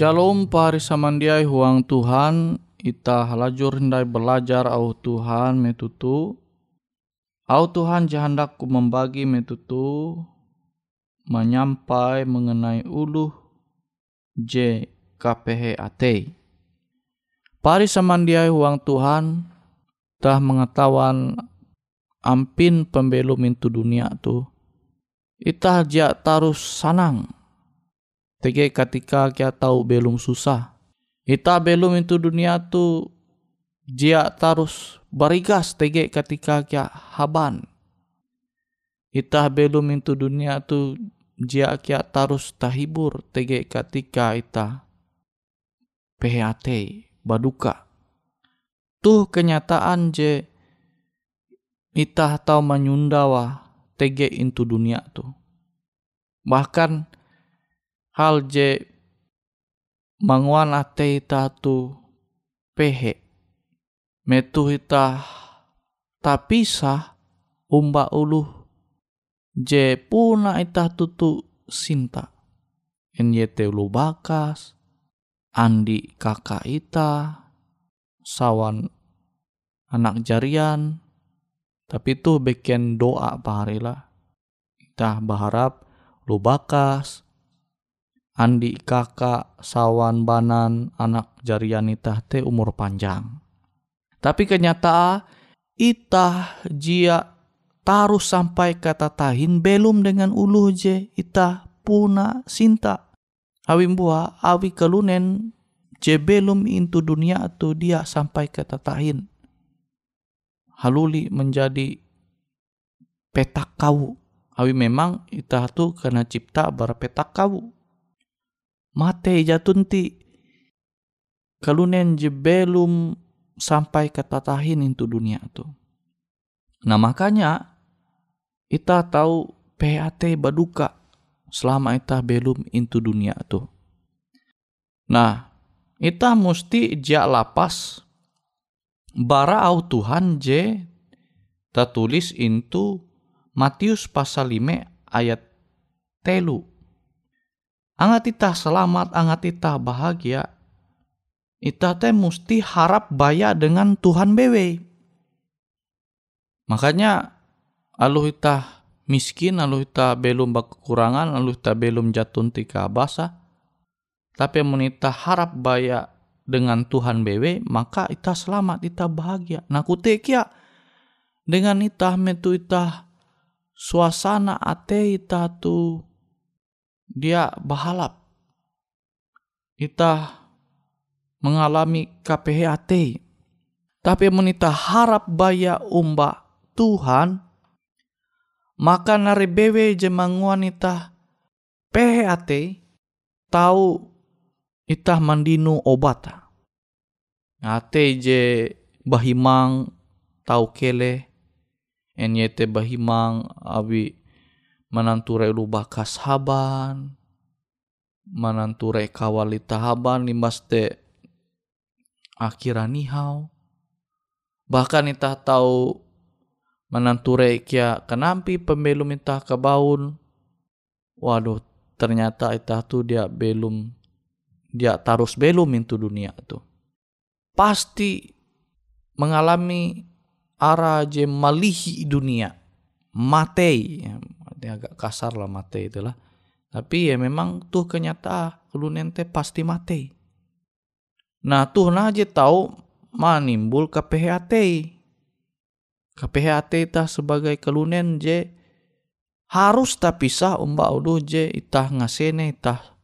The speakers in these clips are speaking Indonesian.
Shalom pari samandiai huang Tuhan ita halajur hindai belajar au Tuhan metutu. Au Tuhan jahandaku membagi metutu menyampai mengenai uluh J KPHAT pari samandiai huang Tuhan tah mengetahuan ampin pembelum itu dunia tu ita ja tarus sanang Tege ketika kia tahu belum susah. Kita belum itu dunia tu jia tarus barigas tege ketika kia haban. Kita belum itu dunia tu jia kia tarus tahibur tege ketika ita PHT baduka. Tuh kenyataan je ita tahu menyundawa tege itu dunia tu. Bahkan hal je manguan ate tu pehe metu ita tapisa umba ulu je puna ita tutu sinta enyete ulu bakas andi kakak ita, sawan anak jarian, tapi itu bikin doa lah. Kita berharap lu bakas, andi kakak, sawan banan, anak jarian itah te umur panjang. Tapi kenyataan itah jia taruh sampai kata tahin belum dengan ulu je itah puna sinta. Awi buah awi kelunen je belum intu dunia atau dia sampai kata tahin haluli menjadi petak kau. Awi memang itah tu kena cipta bar petak kau. Mate jatunti kalunen je belum sampai ke tatahin itu dunia tu. Nah makanya kita tahu PAT baduka selama kita belum into dunia tu. Nah, kita mesti jak lapas bara au Tuhan je tertulis into Matius pasal 5 ayat telu. Angat ita selamat, angat ita bahagia. Ita teh mesti harap baya dengan Tuhan bewe. Makanya alu ita miskin, alu ita belum kekurangan, alu ita belum jatuh tika basa. Tapi menita harap baya dengan Tuhan bewe, maka ita selamat, ita bahagia. Nah kutek ya, dengan ita metu ita suasana ate ita tu dia bahalap. Ita mengalami KPHT. Tapi menita harap baya umba Tuhan, maka nari bewe jemanguan ita PHT tahu itah mandinu obat. Ate je bahimang tau kele enyete bahimang abi mananture haban. Mananture kawalita haban limbas te akhiran nihau bahkan itah tahu mananture kia kenampi pembelum itah kebaun. Waduh ternyata itah tu dia belum dia tarus belum itu dunia tuh pasti mengalami arah je malihi dunia matei ya, agak kasar lah matei itulah. Tapi ya memang tuh kenyataan kelunen teh pasti matei nah tuh nah aja tahu manimbul ke PHT ke PHT itah sebagai kelunen je. Harus tak pisah umba udu je. Itah ngasene itah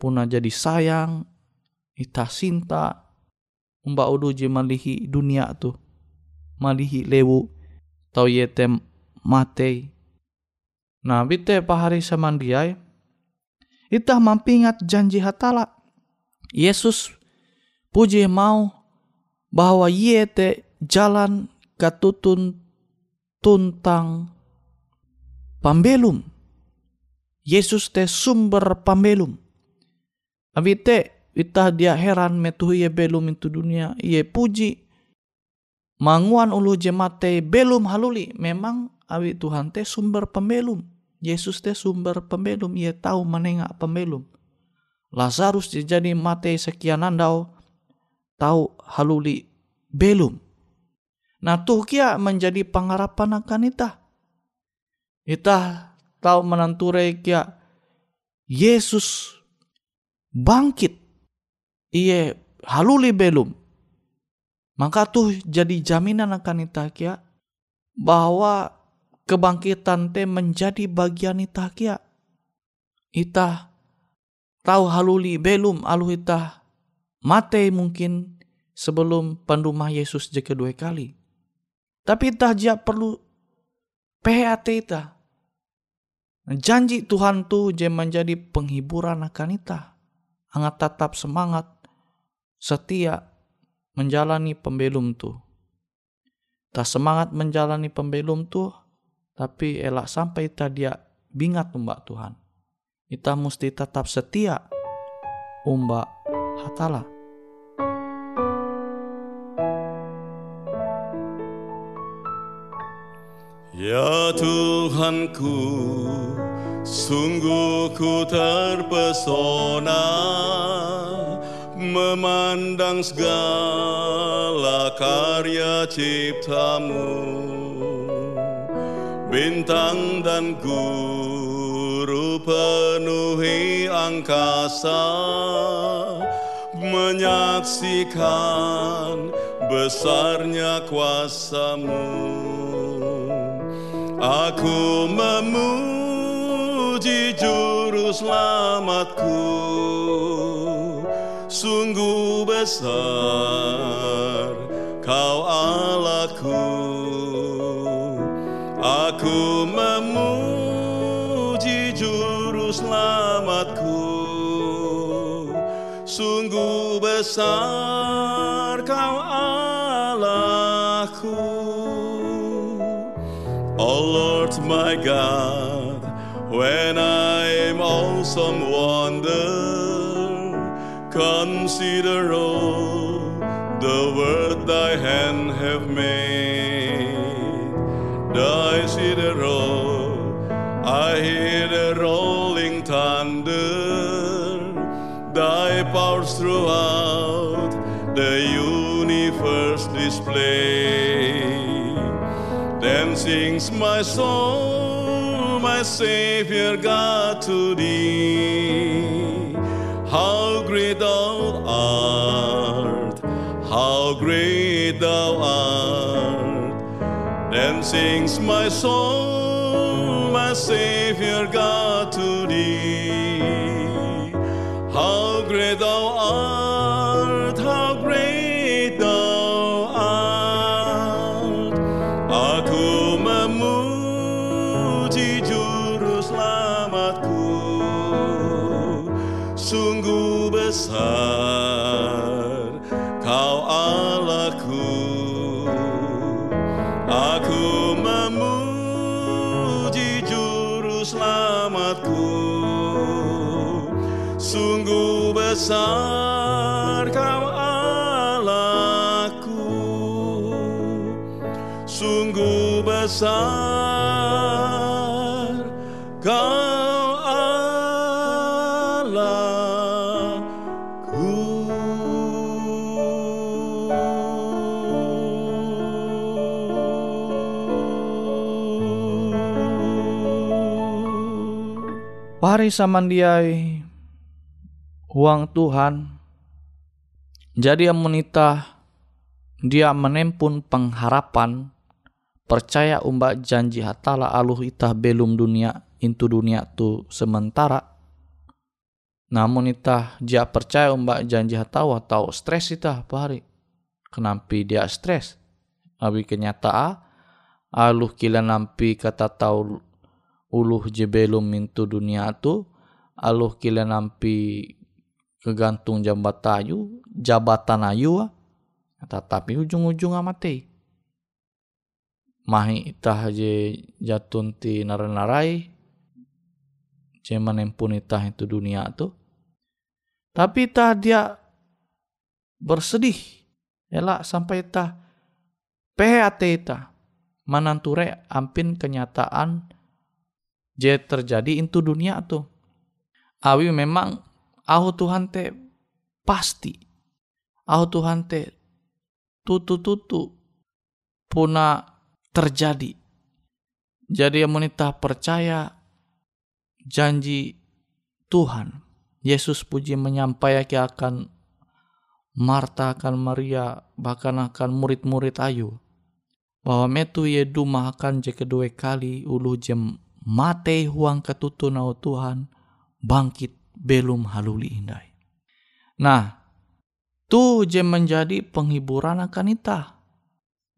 puna jadi sayang itah cinta umba udu je malihi dunia tu malihi lewu. Tau yete matei nah bite pahari samandiai itah mampingat janji hatala Yesus puji mau bahwa yete jalan katutun tuntang pambelum Yesus te sumber pambelum. Abite Itah dia heran metu ia belum itu dunia. Ia puji. Manguan ulu jemate belum haluli. Memang awi Tuhan teh sumber pembelum. Yesus teh sumber pembelum. Ia tahu menengak pembelum. Lazarus jadi mate sekian andau. Tahu haluli belum. Nah tuh kia menjadi pengharapan akan itah. Itah tahu menanture kia Yesus bangkit iye haluli belum maka tuh jadi jaminan akan itakia bahwa kebangkitan te menjadi bagian itakia ita tahu haluli belum alu ita mate mungkin sebelum pendumah Yesus je kedua kali. Tapi ita dia perlu PHT ita janji Tuhan tuh je menjadi penghiburan akan ita hangat tetap semangat setia menjalani pembelum tu. Tak semangat menjalani pembelum tu, tapi elak sampai tak dia bingat umbak Tuhan. Kita mesti tetap setia umbak hatala. Ya Tuhanku, sungguh ku terpesona memandang segala karya ciptamu Bintang dan guru penuhi angkasa Menyaksikan besarnya kuasamu. Aku memuji juru selamatku. Sungguh besar kau Allahku besar kau Allahku Oh Lord my God When I am awesome wonder Consider all the word thy hand have made. Thy cedar roll, I hear the rolling thunder. Thy powers throughout display. Then sings my soul, my Savior God to thee. How great thou art, how great thou art. Then sings my soul, my Savior God to thee. Pari samandiai uang Tuhan. Jadi amunita dia menempun pengharapan percaya umba janji hatala aluh itah belum dunia intu dunia tu sementara. Namun itah dia percaya umba janji hatawa atau stres itah pari. Kenapa dia stres? Abi kenyataan aluh kila nampi kata tahu uluh je belum mintu dunia tu aluh kila nampi kegantung jambat ayu jabatan ayu tetapi ujung-ujung amate mahi itah je jatun ti narai je menempun itah itu dunia tu. Tapi itah dia bersedih. Elak sampai itah. PHT itah. Mananture ampin kenyataan je terjadi itu dunia tuh. Awi memang ahu Tuhan te pasti. Ahu Tuhan te tutu-tutu puna terjadi. Jadi menita percaya janji Tuhan. Yesus puji menyampaikan akan Marta akan Maria bahkan akan murid-murid ayu bahwa metu ye duma akan je kedua kali ulu jem mate huang ketutu nau Tuhan bangkit belum haluli indai. Nah, tu je menjadi penghiburan akan ita.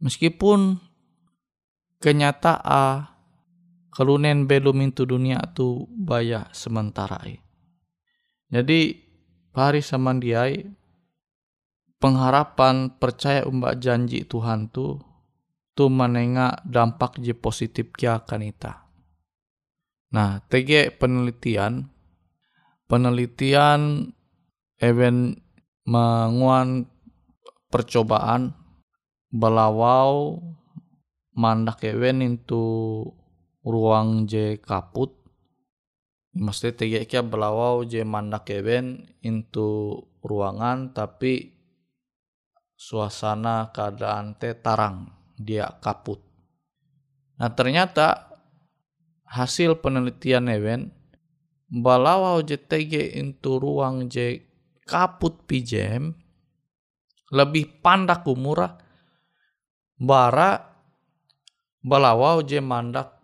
Meskipun kenyataan kelunen belum itu dunia tu bayar sementara. Jadi pari samandiai pengharapan percaya umbak janji Tuhan tu tu menengah dampak je positif kia akan ita. Nah, TG penelitian, penelitian event menguan percobaan belawau mandak event itu ruang J kaput. Mesti tege kia belawau je mandak eben into ruangan tapi suasana keadaan teh tarang dia kaput. Nah ternyata hasil penelitian eben balawau je tege into ruang je kaput pijem lebih pandak umurah bara balawau je mandak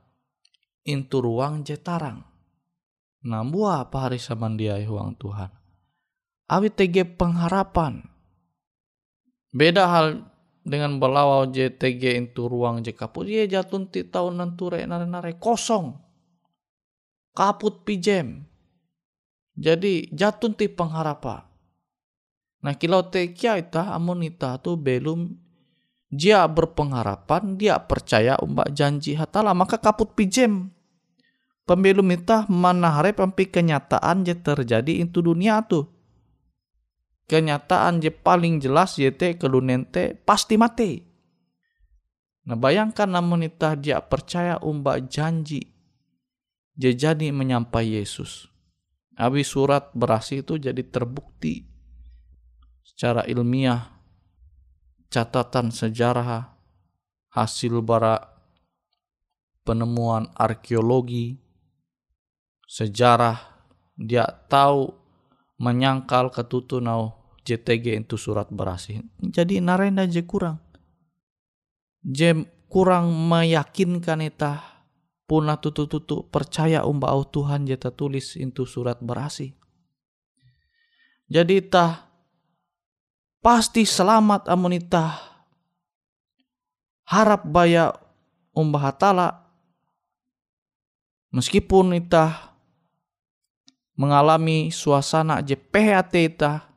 intu ruang je tarang. Nah, apa hari samandiai huang Tuhan. Awi tege pengharapan. Beda hal dengan balawau je tege intu ruang je kaput. Ye jatun ti tahun nanture nare nare kosong. Kaput pijem. Jadi jatun ti pengharapan. Nah kilau tekia ita amun ita tu belum dia berpengharapan, dia percaya umbak janji hatala, maka kaput pijem. Pembelum itah manahare pempi kenyataan je terjadi itu dunia tu. Kenyataan je paling jelas yete kelunente pasti mati. Nah bayangkan namun itah dia percaya umbak janji je jadi menyampai Yesus. Abi surat berasi itu jadi terbukti secara ilmiah catatan sejarah, hasil bara penemuan arkeologi, sejarah, dia tahu menyangkal ketutu nau JTG itu surat berasi. Jadi narenda je kurang. Je kurang meyakinkan itah punah tutu-tutu percaya umba au Tuhan jeta tulis itu surat berasi. Jadi itah pasti selamat amunita harap baya umbah hatala meskipun ita mengalami suasana je PHT ita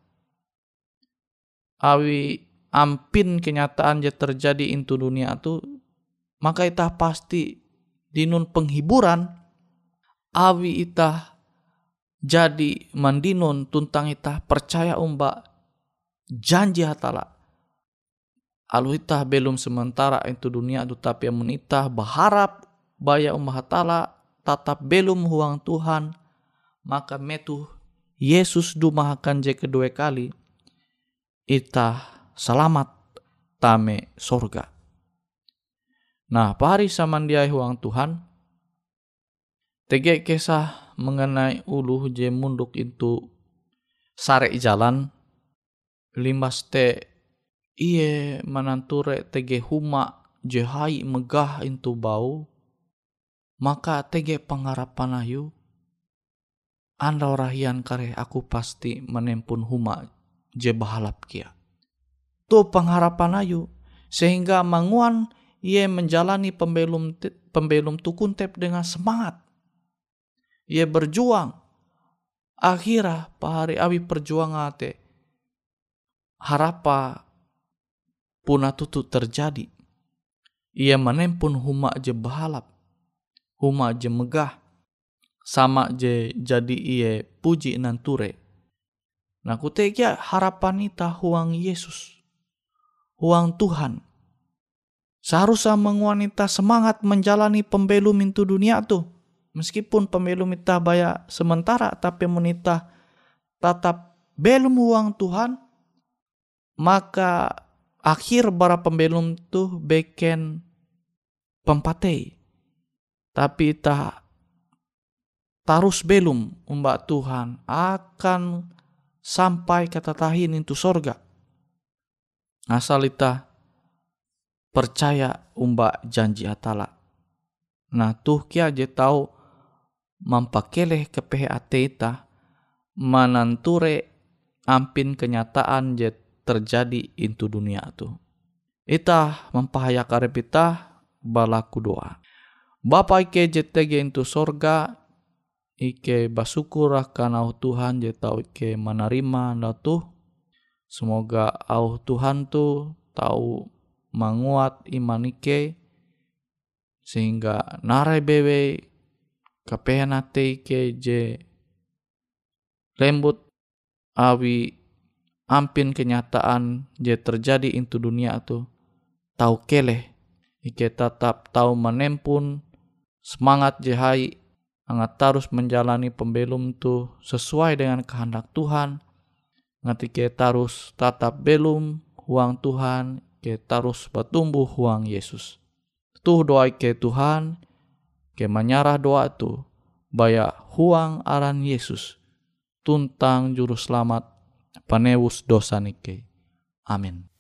awi ampin kenyataan je terjadi into dunia tu maka ita pasti dinun penghiburan awi ita jadi mandinun tuntang ita percaya umbak janji hatala. Alu itah belum sementara itu dunia itu tapi amun itah berharap baya umah hatala tatap belum huang Tuhan maka metu Yesus dumahakan je kedua kali itah selamat tame sorga. Nah pari samandiai huang Tuhan tege kisah mengenai uluh je munduk itu sare jalan limas te iye mananture tege huma jehai megah intu bau maka tege pengharapan ayu anda orahian kare aku pasti menempun huma je bahalap kia tu pengharapan ayu sehingga manguan ia menjalani pembelum pembelum tukuntep dengan semangat ia berjuang akhirnya pahari awi perjuangan te harapa puna tutu terjadi. Ia menempun huma je bahalap, huma je megah, sama je jadi ia puji nanture. Nah kutekia harapan ita huang Yesus, huang Tuhan. Seharusnya menguanita semangat menjalani pembelum itu dunia tuh. Meskipun pembelum ita baya sementara, tapi menita tetap belum uang Tuhan, maka akhir bara pembelum tuh beken pempatei. Tapi tak tarus belum umbak Tuhan akan sampai kata tahin itu sorga. Asal ita percaya umbak janji atala. Nah tuh kia je tahu mampakeleh ke PHT ita mananture ampin kenyataan jet terjadi itu dunia tu. Ita mempahaya karep balaku doa. Bapa ike JTG itu sorga ike basukur akan au Tuhan je tau ike menerima tu. Semoga au Tuhan tu tahu menguat iman ike sehingga narai bewe kapehan ate ike je lembut awi ampin kenyataan je terjadi itu dunia tu tahu keleh ike tetap tahu menempun semangat je hai Angat terus menjalani pembelum tu sesuai dengan kehendak Tuhan. Ngati kita harus tatap belum huang Tuhan, kita harus bertumbuh huang Yesus. Tuh doa ke Tuhan, ke menyarah doa tu, baya huang aran Yesus, tuntang juru selamat, penewus dosa nike. Amin.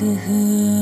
kahoo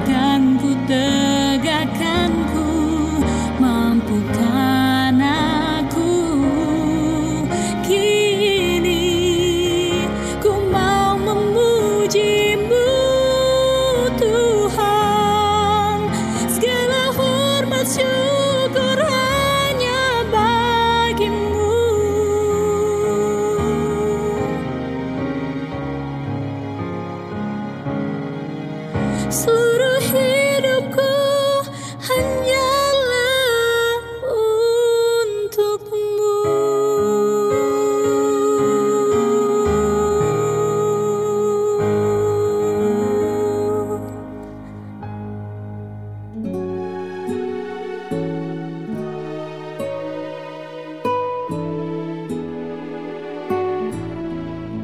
Yeah.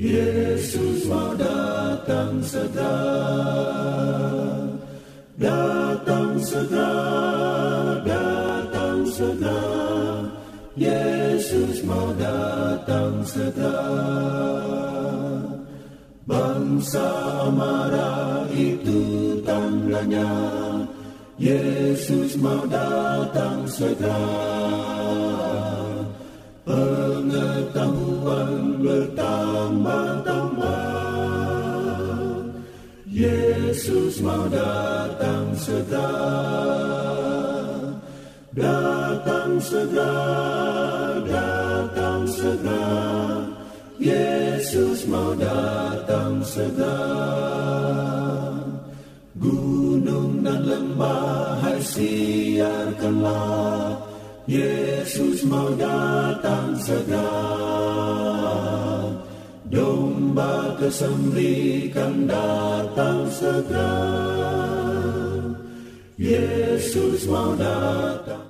Yesus mau datang segera. Datang segera, datang segera. Yesus mau datang segera. Bangsa marah itu tandanya Yesus mau datang segera Pengetahuan bertambah-tambah. Yesus mau datang segera. Datang segera, datang segera. Yesus mau datang segera. Gunung dan lembah hai siarkanlah Yesus mau datang segera. Domba kesembelikan datang segera. Yesus mau datang